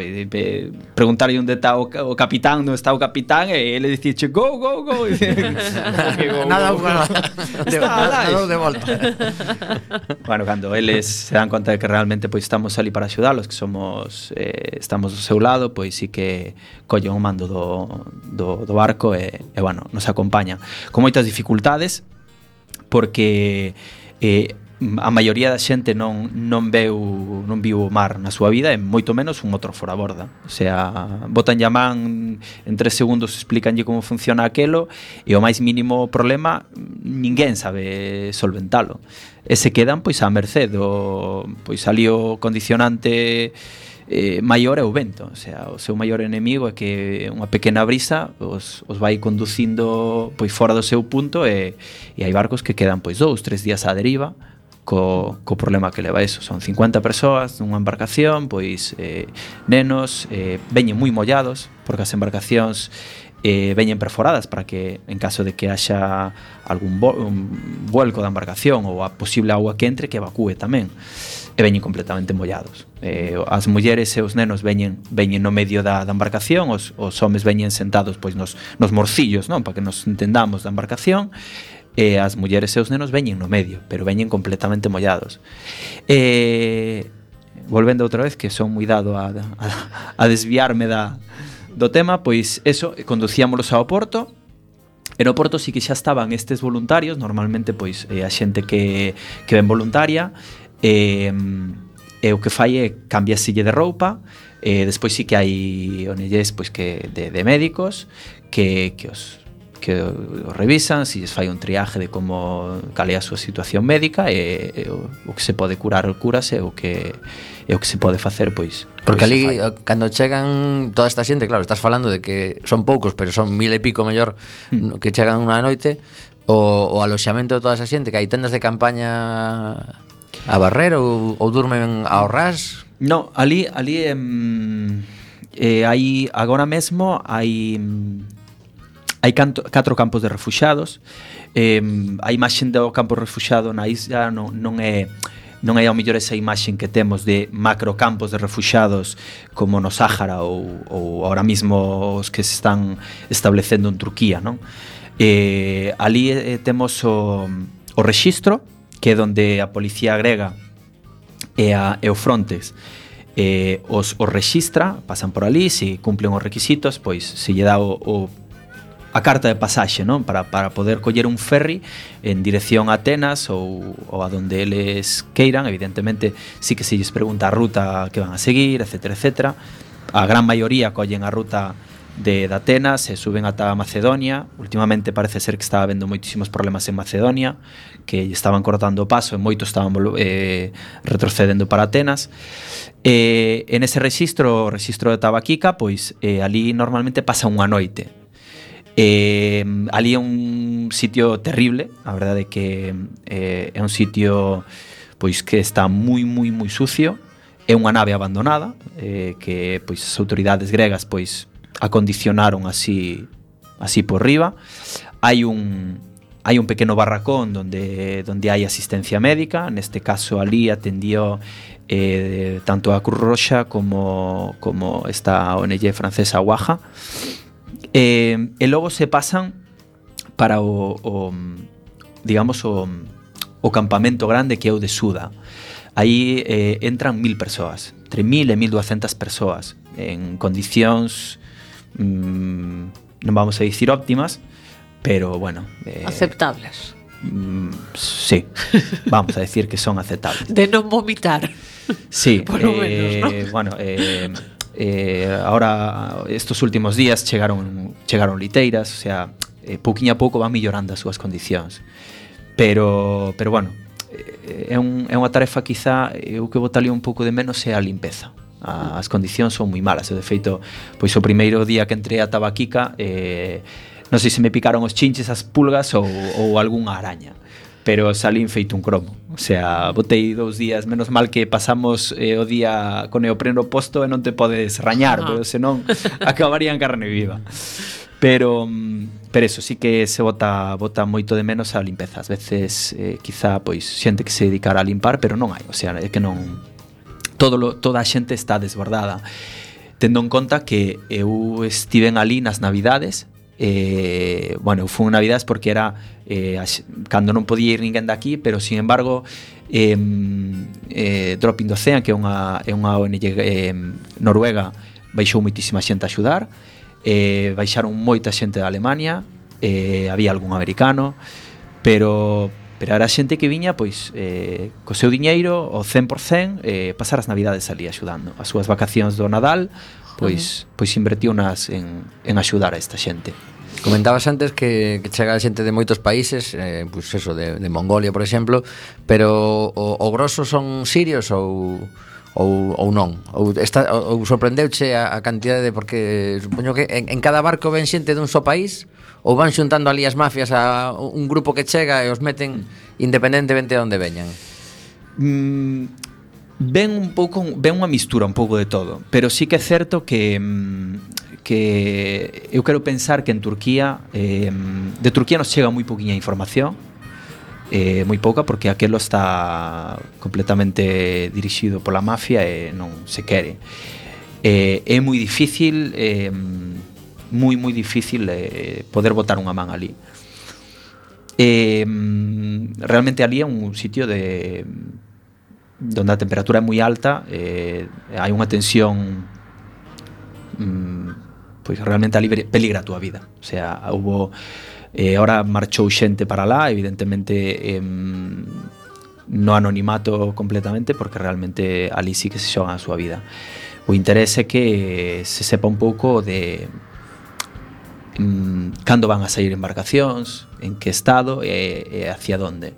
preguntarlle onde está o, o capitán, onde está o capitán e ele dicirche go, go, go. E, okay, go nada, go, go. De, nada, nada de volta. bueno, cando eles se dan conta de que realmente pois estamos ali para axudalos, que somos eh, estamos do seu lado, pois sí que collen o mando do, do, do barco eh, e, e bueno, nos acompañan con moitas dificultades porque eh, a maioría da xente non non veu non viu o mar na súa vida e moito menos un outro fora borda. O sea, botan man en tres segundos explicanlle como funciona aquelo e o máis mínimo problema ninguén sabe solventalo. E se quedan pois á mercé do pois ali o condicionante eh, maior é o vento, o sea, o seu maior enemigo é que unha pequena brisa os, os vai conducindo pois fora do seu punto e, e hai barcos que quedan pois dous, tres días á deriva co, co problema que leva eso. Son 50 persoas nunha embarcación, pois eh, nenos eh, veñen moi mollados, porque as embarcacións eh, veñen perforadas para que en caso de que haxa algún vo un vuelco da embarcación ou a posible agua que entre que evacúe tamén. E veñen completamente mollados. Eh, as mulleres e os nenos veñen veñen no medio da, da embarcación os, os homes veñen sentados pois nos, nos morcillos non? Para que nos entendamos da embarcación e as mulleres e os nenos veñen no medio, pero veñen completamente mollados. E volvendo outra vez que son moi dado a, a, a desviarme da do tema, pois eso conducíamolos ao porto. E no Porto sí que xa estaban estes voluntarios, normalmente pois eh, a xente que, que ven voluntaria, eh, e o que fai é cambiasille de roupa. E eh, despois sí que hai onelles pois que de, de médicos que, que os que o revisan, si fai un triaje de como cal é a súa situación médica e, e o, o que se pode curar curase o que e o que se pode facer pois Porque pois ali eh, cando chegan toda esta xente, claro, estás falando de que son poucos, pero son mil e pico mellor mm. que chegan unha noite o, o aloxamento de toda esa xente que hai tendas de campaña a barrer ou, ou durmen ao ras? No, ali ali em, eh, hai agora mesmo hai Hai canto, catro campos de refuxados. Eh, a imaxe do campo refuxado na isla non, non é non é ao mellor esa imaxe que temos de macrocampos de refuxados como no Sáhara ou, ou ahora mismo os que se están establecendo en Turquía, non? Eh, ali eh, temos o, o rexistro, que é onde a policía grega e, a, e o Frontex eh, os, os registra, pasan por ali, se cumplen os requisitos, pois se lle dá o, o a carta de pasaxe, non? Para, para poder coller un ferry en dirección a Atenas ou, ou a donde eles queiran, evidentemente sí que se lles pregunta a ruta que van a seguir, etc, etc. A gran maioría collen a ruta de, de Atenas e suben ata Macedonia. Últimamente parece ser que estaba habendo moitísimos problemas en Macedonia, que estaban cortando o paso e moitos estaban eh, retrocedendo para Atenas. Eh, en ese registro, o registro de Tabaquica, pois eh, ali normalmente pasa unha noite Eh, ali é un sitio terrible, a verdade é que eh, é un sitio pois que está moi moi moi sucio, é unha nave abandonada eh, que pois as autoridades gregas pois acondicionaron así así por riba. Hai un hai un pequeno barracón donde donde hai asistencia médica, neste caso ali atendió eh, tanto a Cruz Roxa como como esta ONG francesa Waja. Eh, e logo se pasan para o, o digamos o, o campamento grande que é o de Suda. Aí eh, entran mil persoas, entre mil e mil duacentas persoas, en condicións mm, non vamos a dicir óptimas, pero bueno... Eh, Aceptables. Mm, sí, vamos a decir que son aceptables. De non vomitar. Sí, por lo eh, menos, ¿no? bueno, eh, eh, ahora estos últimos días chegaron chegaron liteiras, o sea, eh, pouquiño a pouco van millorando as súas condicións. Pero pero bueno, eh, é, un, é unha tarefa quizá eh, eu que botaría un pouco de menos é a limpeza as condicións son moi malas. Eu, de feito, pois o primeiro día que entrei a Tabaquica, eh, non sei se me picaron os chinches, as pulgas ou, ou algunha araña pero salín feito un cromo. O sea, botei dous días, menos mal que pasamos eh, o día con neopreno posto e non te podes rañar, ah. pero senón acabaría en carne viva. Pero, mm, pero eso, sí que se bota, bota moito de menos a limpeza. As veces, eh, quizá, pois, xente que se dedicará a limpar, pero non hai. O sea, é que non... Todo lo, toda a xente está desbordada. Tendo en conta que eu estiven ali nas navidades, eh, bueno, eu fui Navidades porque era eh, cando non podía ir ninguén daqui pero sin embargo eh, eh, Dropping the Ocean que é unha, é unha ONG eh, noruega baixou moitísima xente a axudar. Eh, baixaron moita xente da Alemania eh, había algún americano pero pero era xente que viña pois eh, co seu diñeiro o 100% eh, pasar as navidades ali axudando. As súas vacacións do Nadal pois pois invertiu nas en, en axudar a esta xente. Comentabas antes que, que chega xente de moitos países, eh, pois pues eso, de, de Mongolia, por exemplo, pero o, o grosso son sirios ou ou, ou non? Ou, está, ou sorprendeuche a, a cantidade de porque supoño que en, en cada barco ven xente dun só país ou van xuntando ali as mafias a un grupo que chega e os meten independentemente de onde veñan? Mm, ven un pouco ven unha mistura un pouco de todo, pero sí que é certo que mm, que eu quero pensar que en Turquía eh, de Turquía nos chega moi poquinha información eh, moi pouca porque aquelo está completamente dirixido pola mafia e non se quere. Eh, é moi difícil eh, moi moi difícil eh, poder botar unha man ali eh, realmente ali é un sitio de donde a temperatura é moi alta eh, hai unha tensión mm, pois realmente ali peligra a túa vida. O sea, houbo eh, ahora marchou xente para lá evidentemente eh, no anonimato completamente porque realmente ali sí que se xoga a súa vida. O interese é que se sepa un pouco de mm, cando van a sair embarcacións en que estado e, e hacia donde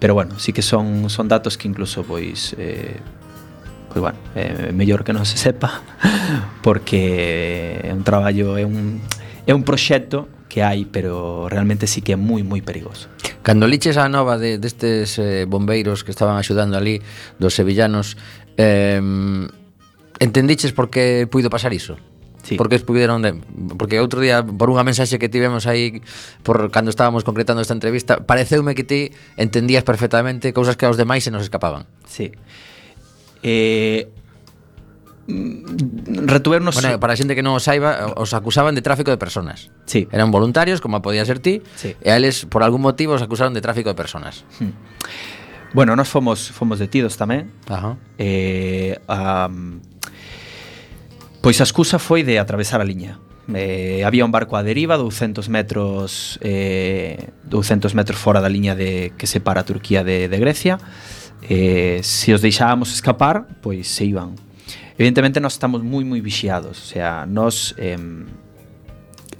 pero bueno, sí que son son datos que incluso pois eh, pois bueno, é eh, mellor que non se sepa porque é un traballo, é un é un proxecto que hai, pero realmente sí que é moi moi perigoso. Cando liches a nova de destes eh, bombeiros que estaban axudando ali dos sevillanos, eh, entendiches por que puido pasar iso? sí. porque expudieron de, porque outro día por unha mensaxe que tivemos aí por cando estábamos concretando esta entrevista, pareceume que ti entendías perfectamente cousas que aos demais se nos escapaban. Sí. Eh, retuvernos bueno, para a xente que non o saiba os acusaban de tráfico de personas sí. eran voluntarios como podía ser ti sí. e a eles por algún motivo os acusaron de tráfico de personas hmm. bueno, nós fomos fomos detidos tamén Ajá. Eh, um, Pois a excusa foi de atravesar a liña. Eh, había un barco a deriva 200 metros eh, 200 metros fora da liña de que separa a Turquía de, de Grecia eh, se os deixábamos escapar pois se iban evidentemente nós estamos moi moi vixiados o sea, nós eh,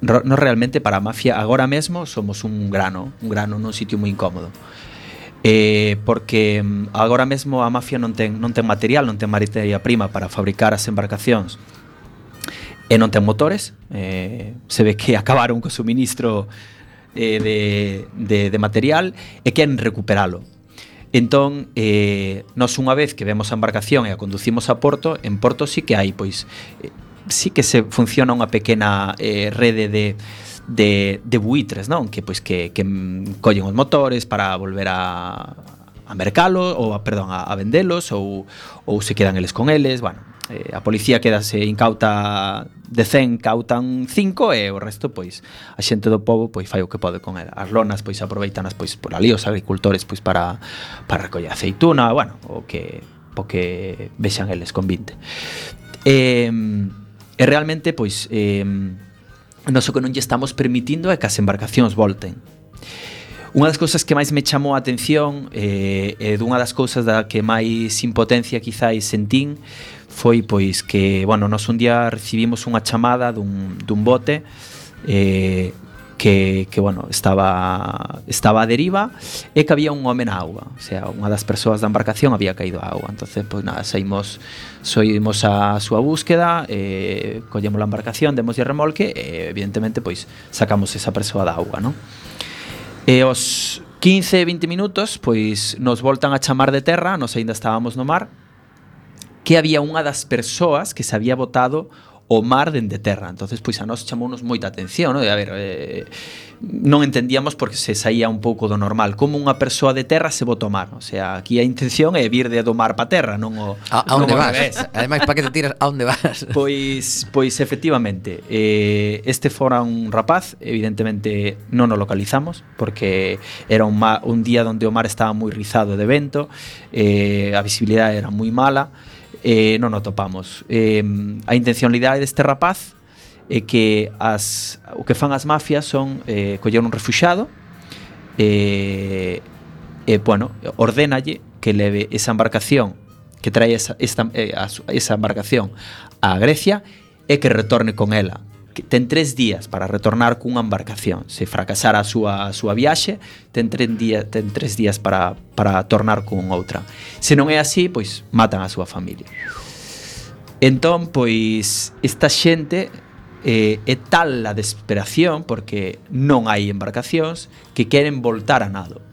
nós realmente para a mafia agora mesmo somos un grano, un grano nun sitio moi incómodo. Eh, porque agora mesmo a mafia non ten non ten material, non ten materia prima para fabricar as embarcacións e non ten motores. Eh, se ve que acabaron co suministro eh, de, de, de material e queren recuperalo. Entón, eh, nos unha vez que vemos a embarcación e a conducimos a Porto, en Porto sí que hai, pois, eh, sí que se funciona unha pequena eh, rede de, de, de buitres, non? Que, pois, que, que collen os motores para volver a, a mercalo ou a, perdón, a, a vendelos ou, ou se quedan eles con eles, bueno, eh, a policía quedase incauta de 100 cautan 5 e o resto pois a xente do pobo pois fai o que pode con ela. As lonas pois aproveitanas pois por ali os agricultores pois para para recoller aceituna, bueno, o que o que vexan eles con 20. E, e realmente pois eh, nos o que non lle estamos permitindo é que as embarcacións volten. Unha das cousas que máis me chamou a atención eh, e dunha das cousas da que máis impotencia quizáis sentín foi pois que, bueno, nos un día recibimos unha chamada dun, dun bote eh, que, que bueno, estaba estaba a deriva e que había un home na agua, o sea, unha das persoas da embarcación había caído a agua. Entonces, pois nada, saímos soimos a súa búsqueda, eh, collemos a embarcación, demos de remolque e evidentemente pois sacamos esa persoa da agua, non? E os 15, 20 minutos, pois nos voltan a chamar de terra, nos aínda estábamos no mar, que había unha das persoas que se había botado o mar dende terra. Entonces, pois a nós chamounos moita atención, non? a ver, eh, non entendíamos porque se saía un pouco do normal, como unha persoa de terra se bota o mar. O sea, aquí a intención é vir de do mar pa terra, non o A, a onde vas? Revés. Ademais, para que te tiras a onde vas? Pois pois efectivamente, eh, este fora un rapaz, evidentemente non o localizamos porque era un, ma, un día onde o mar estaba moi rizado de vento, eh, a visibilidade era moi mala eh, non o topamos. Eh, a intencionalidade deste rapaz é que as, o que fan as mafias son eh, coller un refuxado eh, e, eh, eh, bueno, ordénalle que leve esa embarcación que trae esa, esta, eh, a, esa embarcación a Grecia e que retorne con ela que ten tres días para retornar cunha embarcación. Se fracasara a súa, a súa viaxe, ten tres, día, ten tres días para, para tornar con outra. Se non é así, pois matan a súa familia. Entón, pois, esta xente eh, é tal a desesperación porque non hai embarcacións que queren voltar a nado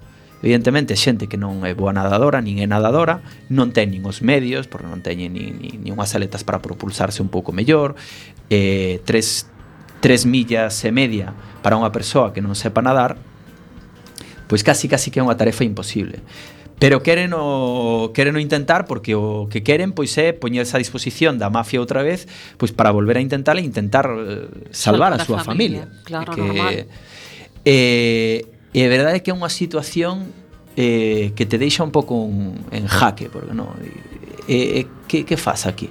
evidentemente xente que non é boa nadadora, nin é nadadora, non ten nin os medios, porque non teñen nin, nin, nin unhas aletas para propulsarse un pouco mellor, eh, tres, tres millas e media para unha persoa que non sepa nadar, pois casi casi que é unha tarefa imposible. Pero queren o, queren o intentar porque o que queren pois é poñerse a disposición da mafia outra vez pois para volver a intentar e intentar eh, salvar a súa familia, familia. Claro, que, normal. Eh, E a verdade é que é unha situación eh, que te deixa un pouco un, en jaque, porque non, e, e, que, que faz aquí?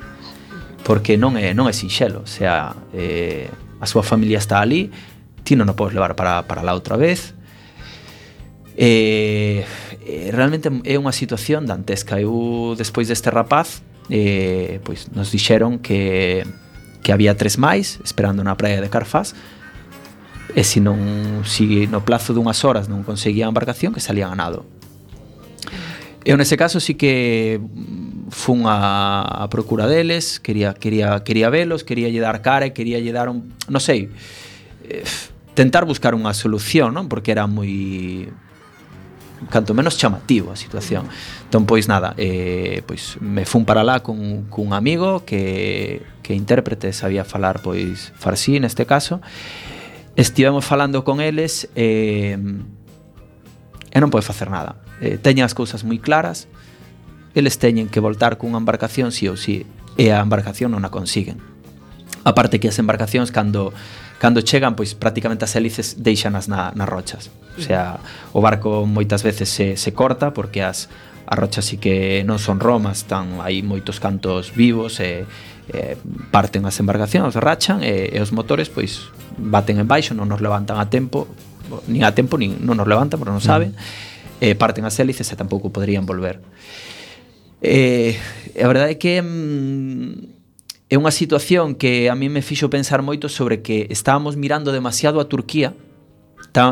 Porque non é, non é sinxelo, o sea, eh, a súa familia está ali, ti non o podes levar para, para lá outra vez, Eh, eh, realmente é unha situación dantesca. Eu, despois deste rapaz, eh, pois nos dixeron que, que había tres máis esperando na praia de Carfás, E se non si no plazo dunhas horas non conseguía a embarcación que salía ganado. Eu nese caso sí que mm, fun a, a procura deles, quería quería quería velos, quería lle dar cara, e quería lle dar un, non sei, eh, tentar buscar unha solución, non? Porque era moi canto menos chamativo a situación. Entón, pois nada, eh, pois me fun para lá cun, cun amigo que, que intérprete sabía falar pois farsí neste caso Estivemos falando con eles e, e non pode facer nada. E, teñen as cousas moi claras, eles teñen que voltar cunha embarcación si sí ou si, sí, e a embarcación non a consiguen. Aparte que as embarcacións cando cando chegan, pois prácticamente as hélices deixanas na, nas rochas. O sea, o barco moitas veces se, se corta porque as, as rochas sí que non son romas, están aí moitos cantos vivos e, e parten as embarcacións, rachan e, e os motores pois baten en baixo, non nos levantan a tempo, nin a tempo, nin non nos levantan, porque non mm. saben, mm. eh, parten as hélices e tampouco poderían volver. Eh, a verdade é que mm, é unha situación que a mí me fixo pensar moito sobre que estábamos mirando demasiado a Turquía,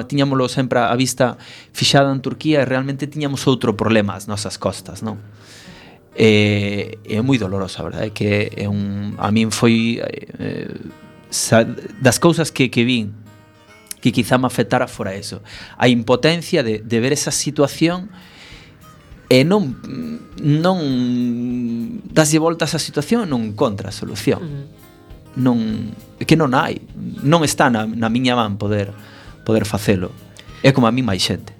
tiñámoslo sempre a vista fixada en Turquía e realmente tiñamos outro problema ás nosas costas, non? Eh, é moi dolorosa, verdade? Que é un, a min foi eh, sa, das cousas que, que vin que quizá me afectara fora eso. A impotencia de, de ver esa situación e non non dáslle voltas á situación, non contra a solución. Uh -huh. Non que non hai, non está na, na miña man poder poder facelo. É como a mí máis xente.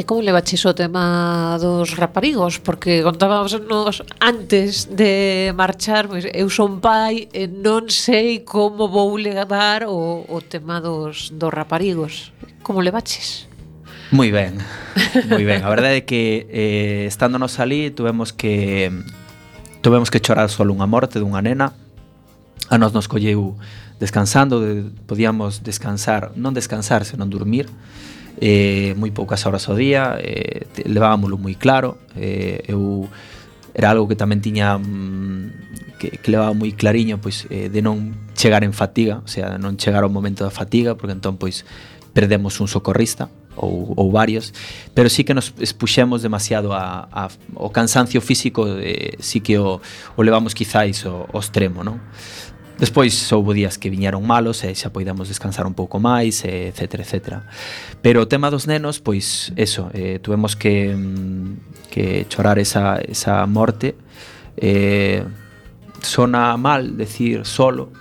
E como levaches o tema dos raparigos? Porque contábamos nos antes de marchar, pois eu son pai e non sei como vou levar o, o tema dos, dos raparigos. Como levaches? Moi ben, moi ben. A verdade é que eh, estándonos ali tuvemos que tuvemos que chorar só unha morte dunha nena. A nos nos colleu descansando, de, podíamos descansar, non descansar, senón dormir eh, moi poucas horas ao día, eh, levábamolo moi claro, eh, eu era algo que tamén tiña mm, que, que levaba moi clariño pois eh, de non chegar en fatiga, o sea, non chegar ao momento da fatiga, porque entón pois perdemos un socorrista ou, ou varios, pero sí que nos expuxemos demasiado a, a, o cansancio físico, eh, sí que o, o levamos quizáis o, ao extremo, non? Despois houbo días que viñeron malos e xa poidamos descansar un pouco máis, e, etc, etc. Pero o tema dos nenos, pois eso, eh, tuvemos que, mm, que chorar esa, esa morte. Eh, sona mal decir solo,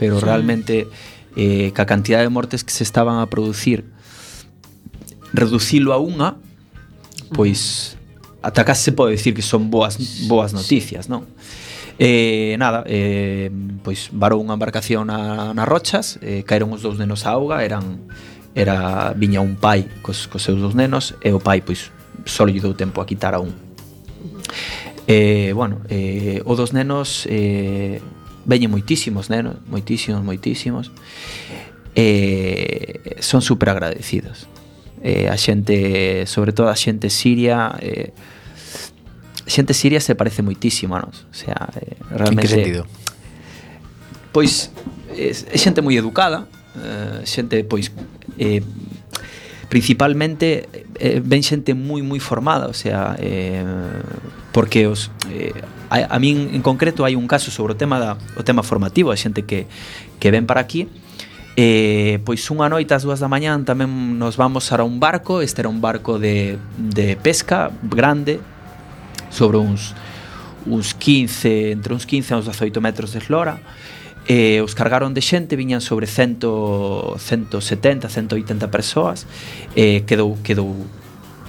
pero sí. realmente eh, ca cantidad de mortes que se estaban a producir reducilo a unha, pois ata case se pode decir que son boas boas noticias, non? E nada, eh, pois varou unha embarcación na, nas rochas, eh, caeron os dous nenos á auga, eran era viña un pai cos, cos seus dous nenos e o pai pois só lle dou tempo a quitar a un. Eh, bueno, eh, o dos nenos eh, veñen moitísimos nenos, moitísimos, moitísimos. Eh, son super agradecidos. Eh, a xente, sobre todo a xente siria, eh, xente siria se parece moitísimo a nos. O sea, eh, realmente... En que sentido? Pois, é, é xente moi educada, eh, xente, pois, eh, principalmente eh, ven xente moi moi formada, o sea, eh, porque os eh, a, a min en concreto hai un caso sobre o tema da o tema formativo, a xente que que ven para aquí, eh, pois unha noite ás dúas da mañán tamén nos vamos a un barco Este era un barco de, de pesca grande sobre uns uns 15, entre uns 15 e uns 18 metros de eslora e os cargaron de xente, viñan sobre 100, 170, 180 persoas e quedou, quedou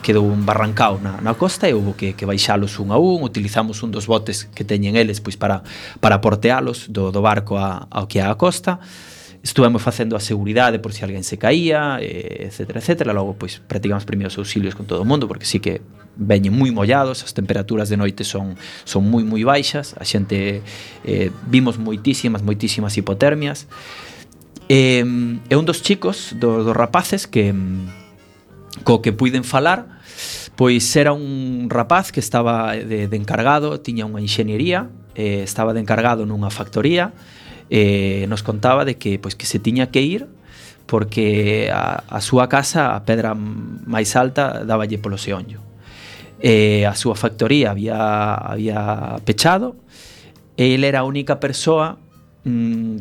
quedou un barrancao na, na costa e houve que, que baixalos un a un, utilizamos un dos botes que teñen eles pois para, para portealos do, do barco a, ao que é a costa. Estuvemos facendo a seguridade por se si alguén se caía, eh, etc, etc. Logo, pois, practicamos primeiros auxilios con todo o mundo, porque sí que veñen moi mollados, as temperaturas de noite son son moi moi baixas, a xente eh, vimos moitísimas, moitísimas hipotermias. E, eh, e un dos chicos, do, dos rapaces que co que puiden falar, pois era un rapaz que estaba de, de encargado, tiña unha enxeñería, eh, estaba de encargado nunha factoría, eh, nos contaba de que pois que se tiña que ir porque a, a súa casa, a pedra máis alta, daballe polo seonllo. Eh, a súa factoría había, había pechado e ele era a única persoa mm,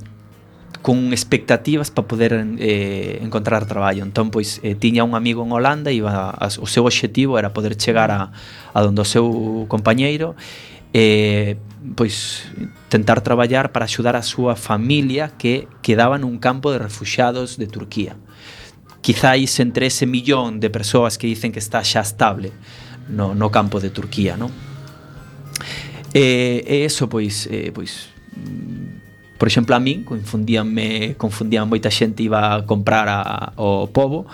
con expectativas para poder eh, encontrar traballo. Entón, pois, eh, tiña un amigo en Holanda e iba a, o seu obxectivo era poder chegar a, a donde o seu compañeiro eh, pois tentar traballar para axudar a súa familia que quedaba nun campo de refuxados de Turquía. Quizáis entre ese millón de persoas que dicen que está xa estable no, no campo de Turquía, non? E, e eso, pois, eh, pois por exemplo, a min confundíanme, confundían moita xente iba a comprar a, o povo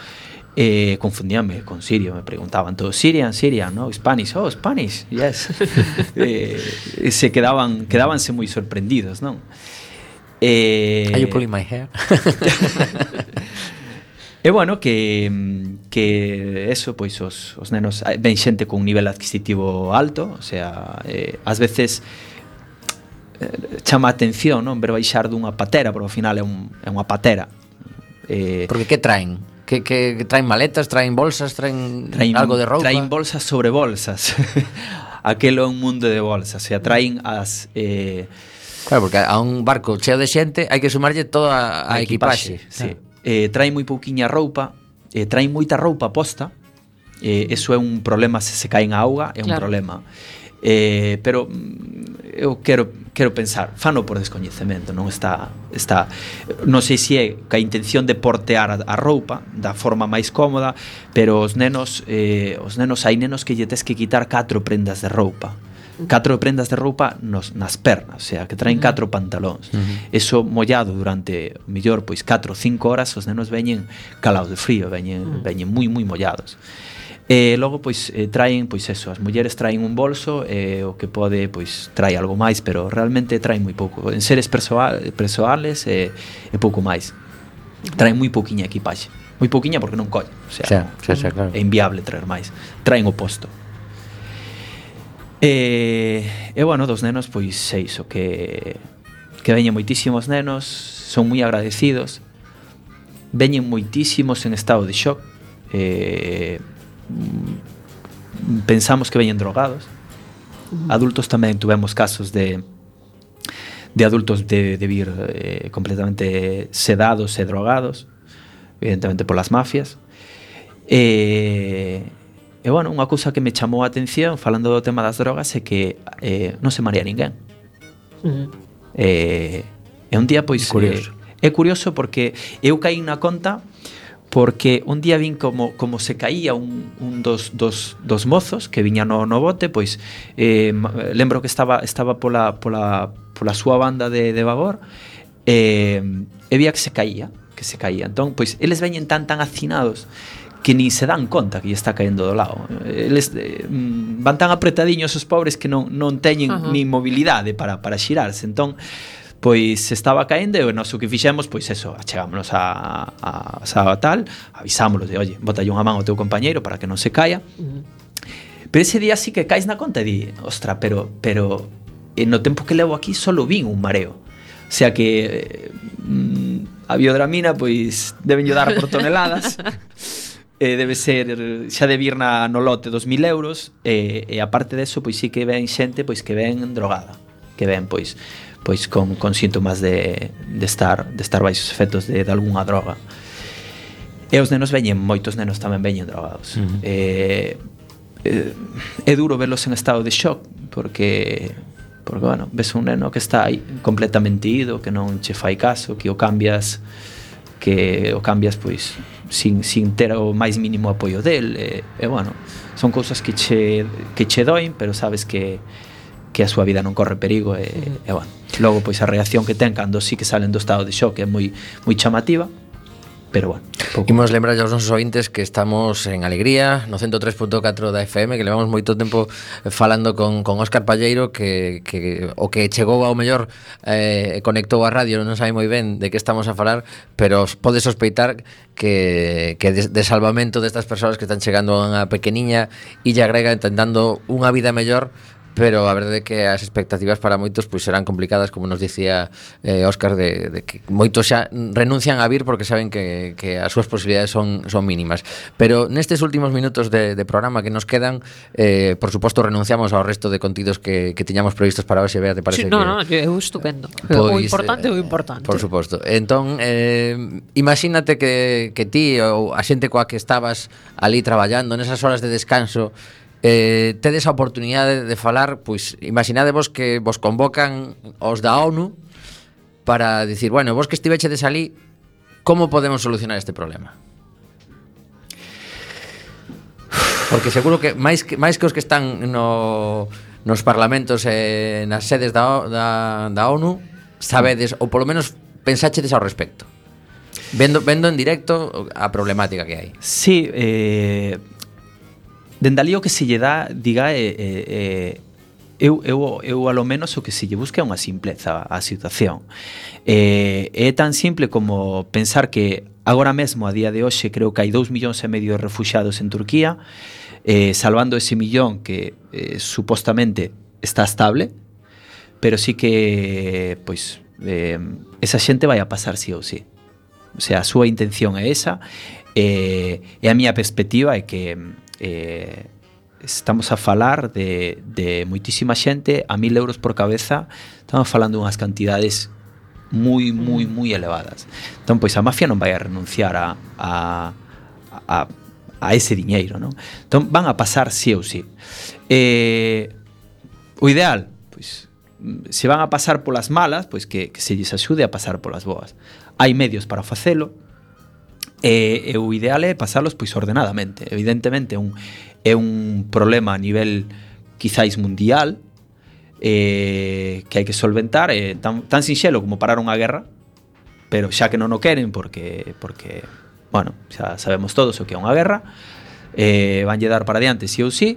eh, confundíanme con sirio, me preguntaban todos, Syrian, Syrian, ¿no? Spanish, oh, Spanish, yes. eh, se quedaban, quedábanse moi sorprendidos, ¿no? Eh, Are you pulling my hair? E eh, bueno, que, que eso, pois os, os nenos eh, ven xente con un nivel adquisitivo alto, o sea, eh, ás veces eh, chama a atención, non, ver baixar dunha patera, porque ao final é, un, é unha patera. Eh, porque que traen? Que, que traen maletas, traen bolsas, traen, traen algo de roupa. Traen bolsas sobre bolsas. Aquelo é un mundo de bolsas, se atraen as eh Claro, porque a un barco cheo de xente hai que sumarlle toda a, a equipaxe, equipaxe sí. claro. eh, traen moi pouquiña roupa eh, traen moita roupa posta eh, eso é un problema se se caen a auga é un claro. problema eh, pero mm, eu quero quero pensar, fano por descoñecemento, non está está non sei se é ca intención de portear a, a roupa da forma máis cómoda, pero os nenos eh, os nenos hai nenos que lle tes que quitar catro prendas de roupa catro prendas de roupa nos, nas pernas, o sea, que traen catro pantalóns. Uh -huh. Eso mollado durante, mellor, pois 4 ou 5 horas, os nenos veñen calados de frío, veñen, uh -huh. veñen moi, moi mollados. E logo pois eh, traen pois eso, as mulleres traen un bolso e eh, o que pode pois trae algo máis, pero realmente traen moi pouco. En seres persoal, persoales e, eh, e pouco máis. Traen moi pouquiña equipaxe. Moi pouquiña porque non colle, o sea, xa, xa, xa, claro. é inviable traer máis. Traen o posto. E, e bueno, dos nenos pois seis o que que veñen moitísimos nenos, son moi agradecidos. Veñen moitísimos en estado de shock. Eh, pensamos que veñen drogados. Adultos tamén tuvemos casos de de adultos de, de vir eh, completamente sedados e drogados, evidentemente polas mafias. E, e bueno, unha cousa que me chamou a atención falando do tema das drogas é que eh, non se marea ninguén. Uh -huh. eh, e un día pois... Curioso. Eh, é curioso porque eu caí na conta porque un día vin como, como se caía un, un dos, dos, dos mozos que viña no, no bote, pois eh, lembro que estaba, estaba pola, pola, pola súa banda de, de vagor eh, e vía que se caía, que se caía. Entón, pois eles veñen tan tan hacinados que ni se dan conta que lle está caendo do lado. Eles eh, van tan apretadiños os pobres que non, non teñen uh -huh. nin mobilidade para, para xirarse. Entón, pois estaba caendo e o noso que fixemos, pois eso, achegámonos a, a, a tal, avisámoslo de, oye, bota unha man ao teu compañeiro para que non se caia. Uh -huh. Pero ese día sí que caes na conta e di, ostra, pero, pero eh, no tempo que levo aquí solo vin un mareo. O sea que mm, a biodramina pois deben dar por toneladas. eh, debe ser xa de vir na, no lote 2000 euros e, eh, e aparte deso pois sí que ven xente pois que ven drogada que ven pois pois con, con síntomas de, de, estar, de estar baixos efectos de, de algunha droga. E os nenos veñen, moitos nenos tamén veñen drogados. Uh -huh. eh, eh, é duro verlos en estado de shock porque porque bueno, ves un neno que está aí completamente ido, que non che fai caso, que o cambias que o cambias pois sin, sin ter o máis mínimo apoio del e, e bueno, son cousas que che, que che doin pero sabes que, que a súa vida non corre perigo e, uh -huh. e bueno Logo, pois a reacción que ten cando sí que salen do estado de xoque é moi moi chamativa, pero bueno. Pouco. Imos lembrar aos nosos ointes que estamos en Alegría, no 103.4 da FM, que levamos moito tempo eh, falando con, con Óscar Palleiro, que, que o que chegou ao mellor eh, conectou a radio, non sabe moi ben de que estamos a falar, pero pode sospeitar que, que de, de salvamento destas persoas que están chegando a unha pequeniña illa grega intentando unha vida mellor pero a verdade é que as expectativas para moitos pois serán complicadas, como nos dicía eh, Óscar, de, de que moitos xa renuncian a vir porque saben que, que as súas posibilidades son, son mínimas. Pero nestes últimos minutos de, de programa que nos quedan, eh, por suposto renunciamos ao resto de contidos que, que tiñamos previstos para hoxe, Bea, te parece sí, no, que... No, é estupendo. Pois, o importante é o eh, importante. Por suposto. Entón, eh, imagínate que, que ti ou a xente coa que estabas ali traballando, nesas horas de descanso, Eh, tedes a oportunidade de falar, pois imaginadevos que vos convocan os da ONU para dicir, bueno, vos que estivechedes ali, como podemos solucionar este problema? Porque seguro que máis que máis que os que están no nos parlamentos e nas sedes da, da, da ONU sabedes ou polo menos pensáchedes ao respecto. Vendo vendo en directo a problemática que hai. Sí, eh Dende ali o que se lle dá, diga, é, é, é eu, eu, eu alo menos o que se lle busca é unha simpleza a situación. Eh, é tan simple como pensar que agora mesmo, a día de hoxe, creo que hai 2 millóns e medio de refugiados en Turquía, eh, salvando ese millón que eh, supostamente está estable, pero sí que, pois, eh, esa xente vai a pasar sí ou sí. O sea, a súa intención é esa, eh, e a miña perspectiva é que eh, estamos a falar de, de moitísima xente a mil euros por cabeza estamos falando unhas cantidades moi, moi, moi elevadas. Entón, pois a mafia non vai a renunciar a, a, a, a ese diñeiro non? entón van a pasar sí ou sí. Eh, o ideal pois se van a pasar polas malas pois que, que se lles axude a pasar polas boas. Hai medios para facelo E, e o ideal é pasalos pois ordenadamente. Evidentemente un, é un problema a nivel quizáis mundial eh, que hai que solventar eh, tan, tan sinxelo como parar unha guerra pero xa que non o queren porque porque bueno, xa sabemos todos o que é unha guerra eh, vanlle dar para diante si sí ou si sí,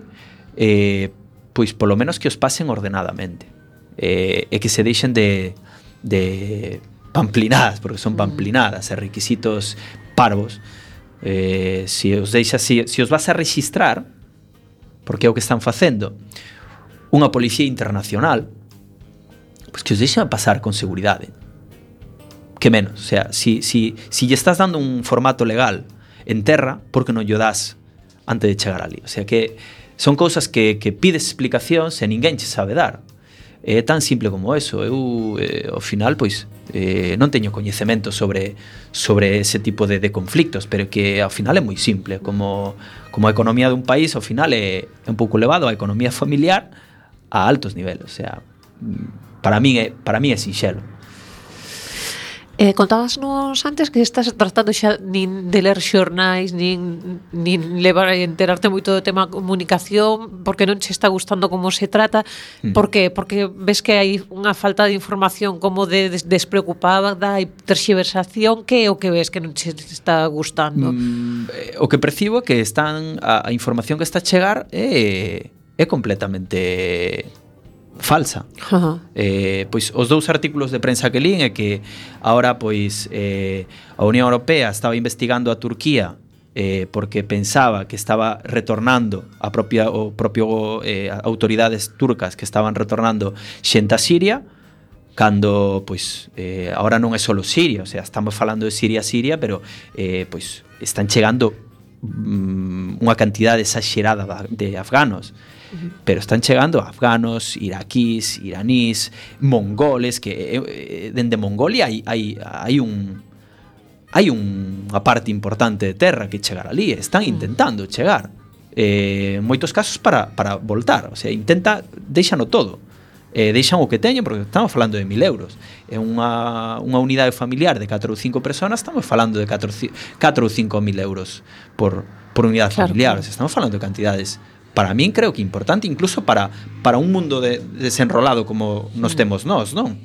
eh, pois polo menos que os pasen ordenadamente eh, e que se deixen de, de pamplinadas, porque son mm. pamplinadas, e requisitos parvos, eh, si os deixa si, si os vas a registrar, porque é o que están facendo, unha policía internacional, pois que os deixa pasar con seguridade. Que menos, o sea, si, si, si lle estás dando un formato legal en terra, porque non lle das antes de chegar ali? O sea que son cousas que, que pides explicacións e ninguén che sabe dar. É tan simple como eso. Eu, eh, ao final, pois, eh, non teño coñecemento sobre sobre ese tipo de, de conflictos, pero que ao final é moi simple. Como, como a economía dun país, ao final é, é un pouco elevado a economía familiar a altos niveles. O sea, para min é, para min é sinxelo. Eh, contábasnos antes que estás tratando xa nin de ler xornais, nin, nin levar a enterarte moito do tema comunicación, porque non che está gustando como se trata, mm. por que? Porque ves que hai unha falta de información como de des despreocupada e terxiversación, que é o que ves que non che está gustando? Mm, eh, o que percibo é que están a, a información que está a chegar é, é completamente falsa. Ajá. Eh, pois os dous artículos de prensa que lín é que agora pois eh, a Unión Europea estaba investigando a Turquía eh, porque pensaba que estaba retornando a propia o propio eh, autoridades turcas que estaban retornando xente a Siria cando pois eh, agora non é só Siria, o sea, estamos falando de Siria Siria, pero eh, pois están chegando Mm, unha cantidade exagerada de afganos. Pero están chegando afganos, iraquís, iranís, mongoles que eh, eh, dende Mongolia hai, hai, hai un hai unha parte importante de terra que chegar ali, están mm. intentando chegar eh, moitos casos para, para voltar, o sea, intenta, deixano todo eh, deixan o que teñen, porque estamos falando de 1000 euros. É unha, unha unidade familiar de 4 ou 5 personas, estamos falando de 4, 4 ou 5 mil euros por, por unidade claro. familiar. O sea, estamos falando de cantidades para min creo que importante incluso para para un mundo de, desenrolado como nos mm. temos nós, non?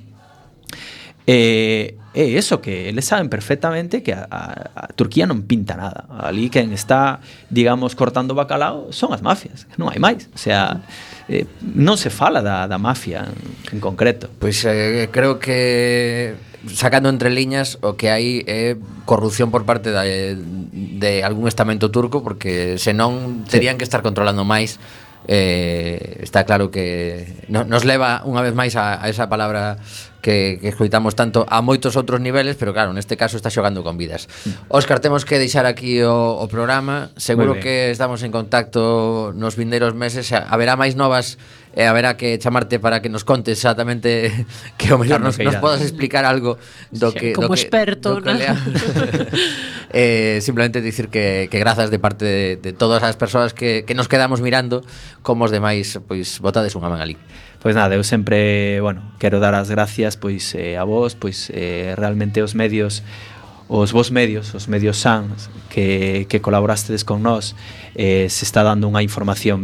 Eh, eh, eso que eles saben perfectamente que a, a, a Turquía non pinta nada. Ali quen está, digamos, cortando bacalao son as mafias, non hai máis. O sea, eh, non se fala da, da mafia en concreto. Pois eh, creo que sacando entre liñas o que hai é eh, corrupción por parte da, de algún estamento turco porque senón terían sí. que estar controlando máis eh, está claro que no, nos leva unha vez máis a, a esa palabra que, que escoitamos tanto a moitos outros niveles, pero claro, neste caso está xogando con vidas. Óscar, temos que deixar aquí o, o programa, seguro que estamos en contacto nos vindeiros meses, haberá máis novas e haberá que chamarte para que nos contes exactamente que o mellor nos, nos podas explicar algo do que como do que, experto do que ¿no? lea. eh, simplemente dicir que, que grazas de parte de, de todas as persoas que, que nos quedamos mirando como os demais pois botades unha man ali Pois nada, eu sempre, bueno, quero dar as gracias pois eh, a vos, pois eh, realmente os medios os vos medios, os medios sans que, que colaborastedes con nós eh, se está dando unha información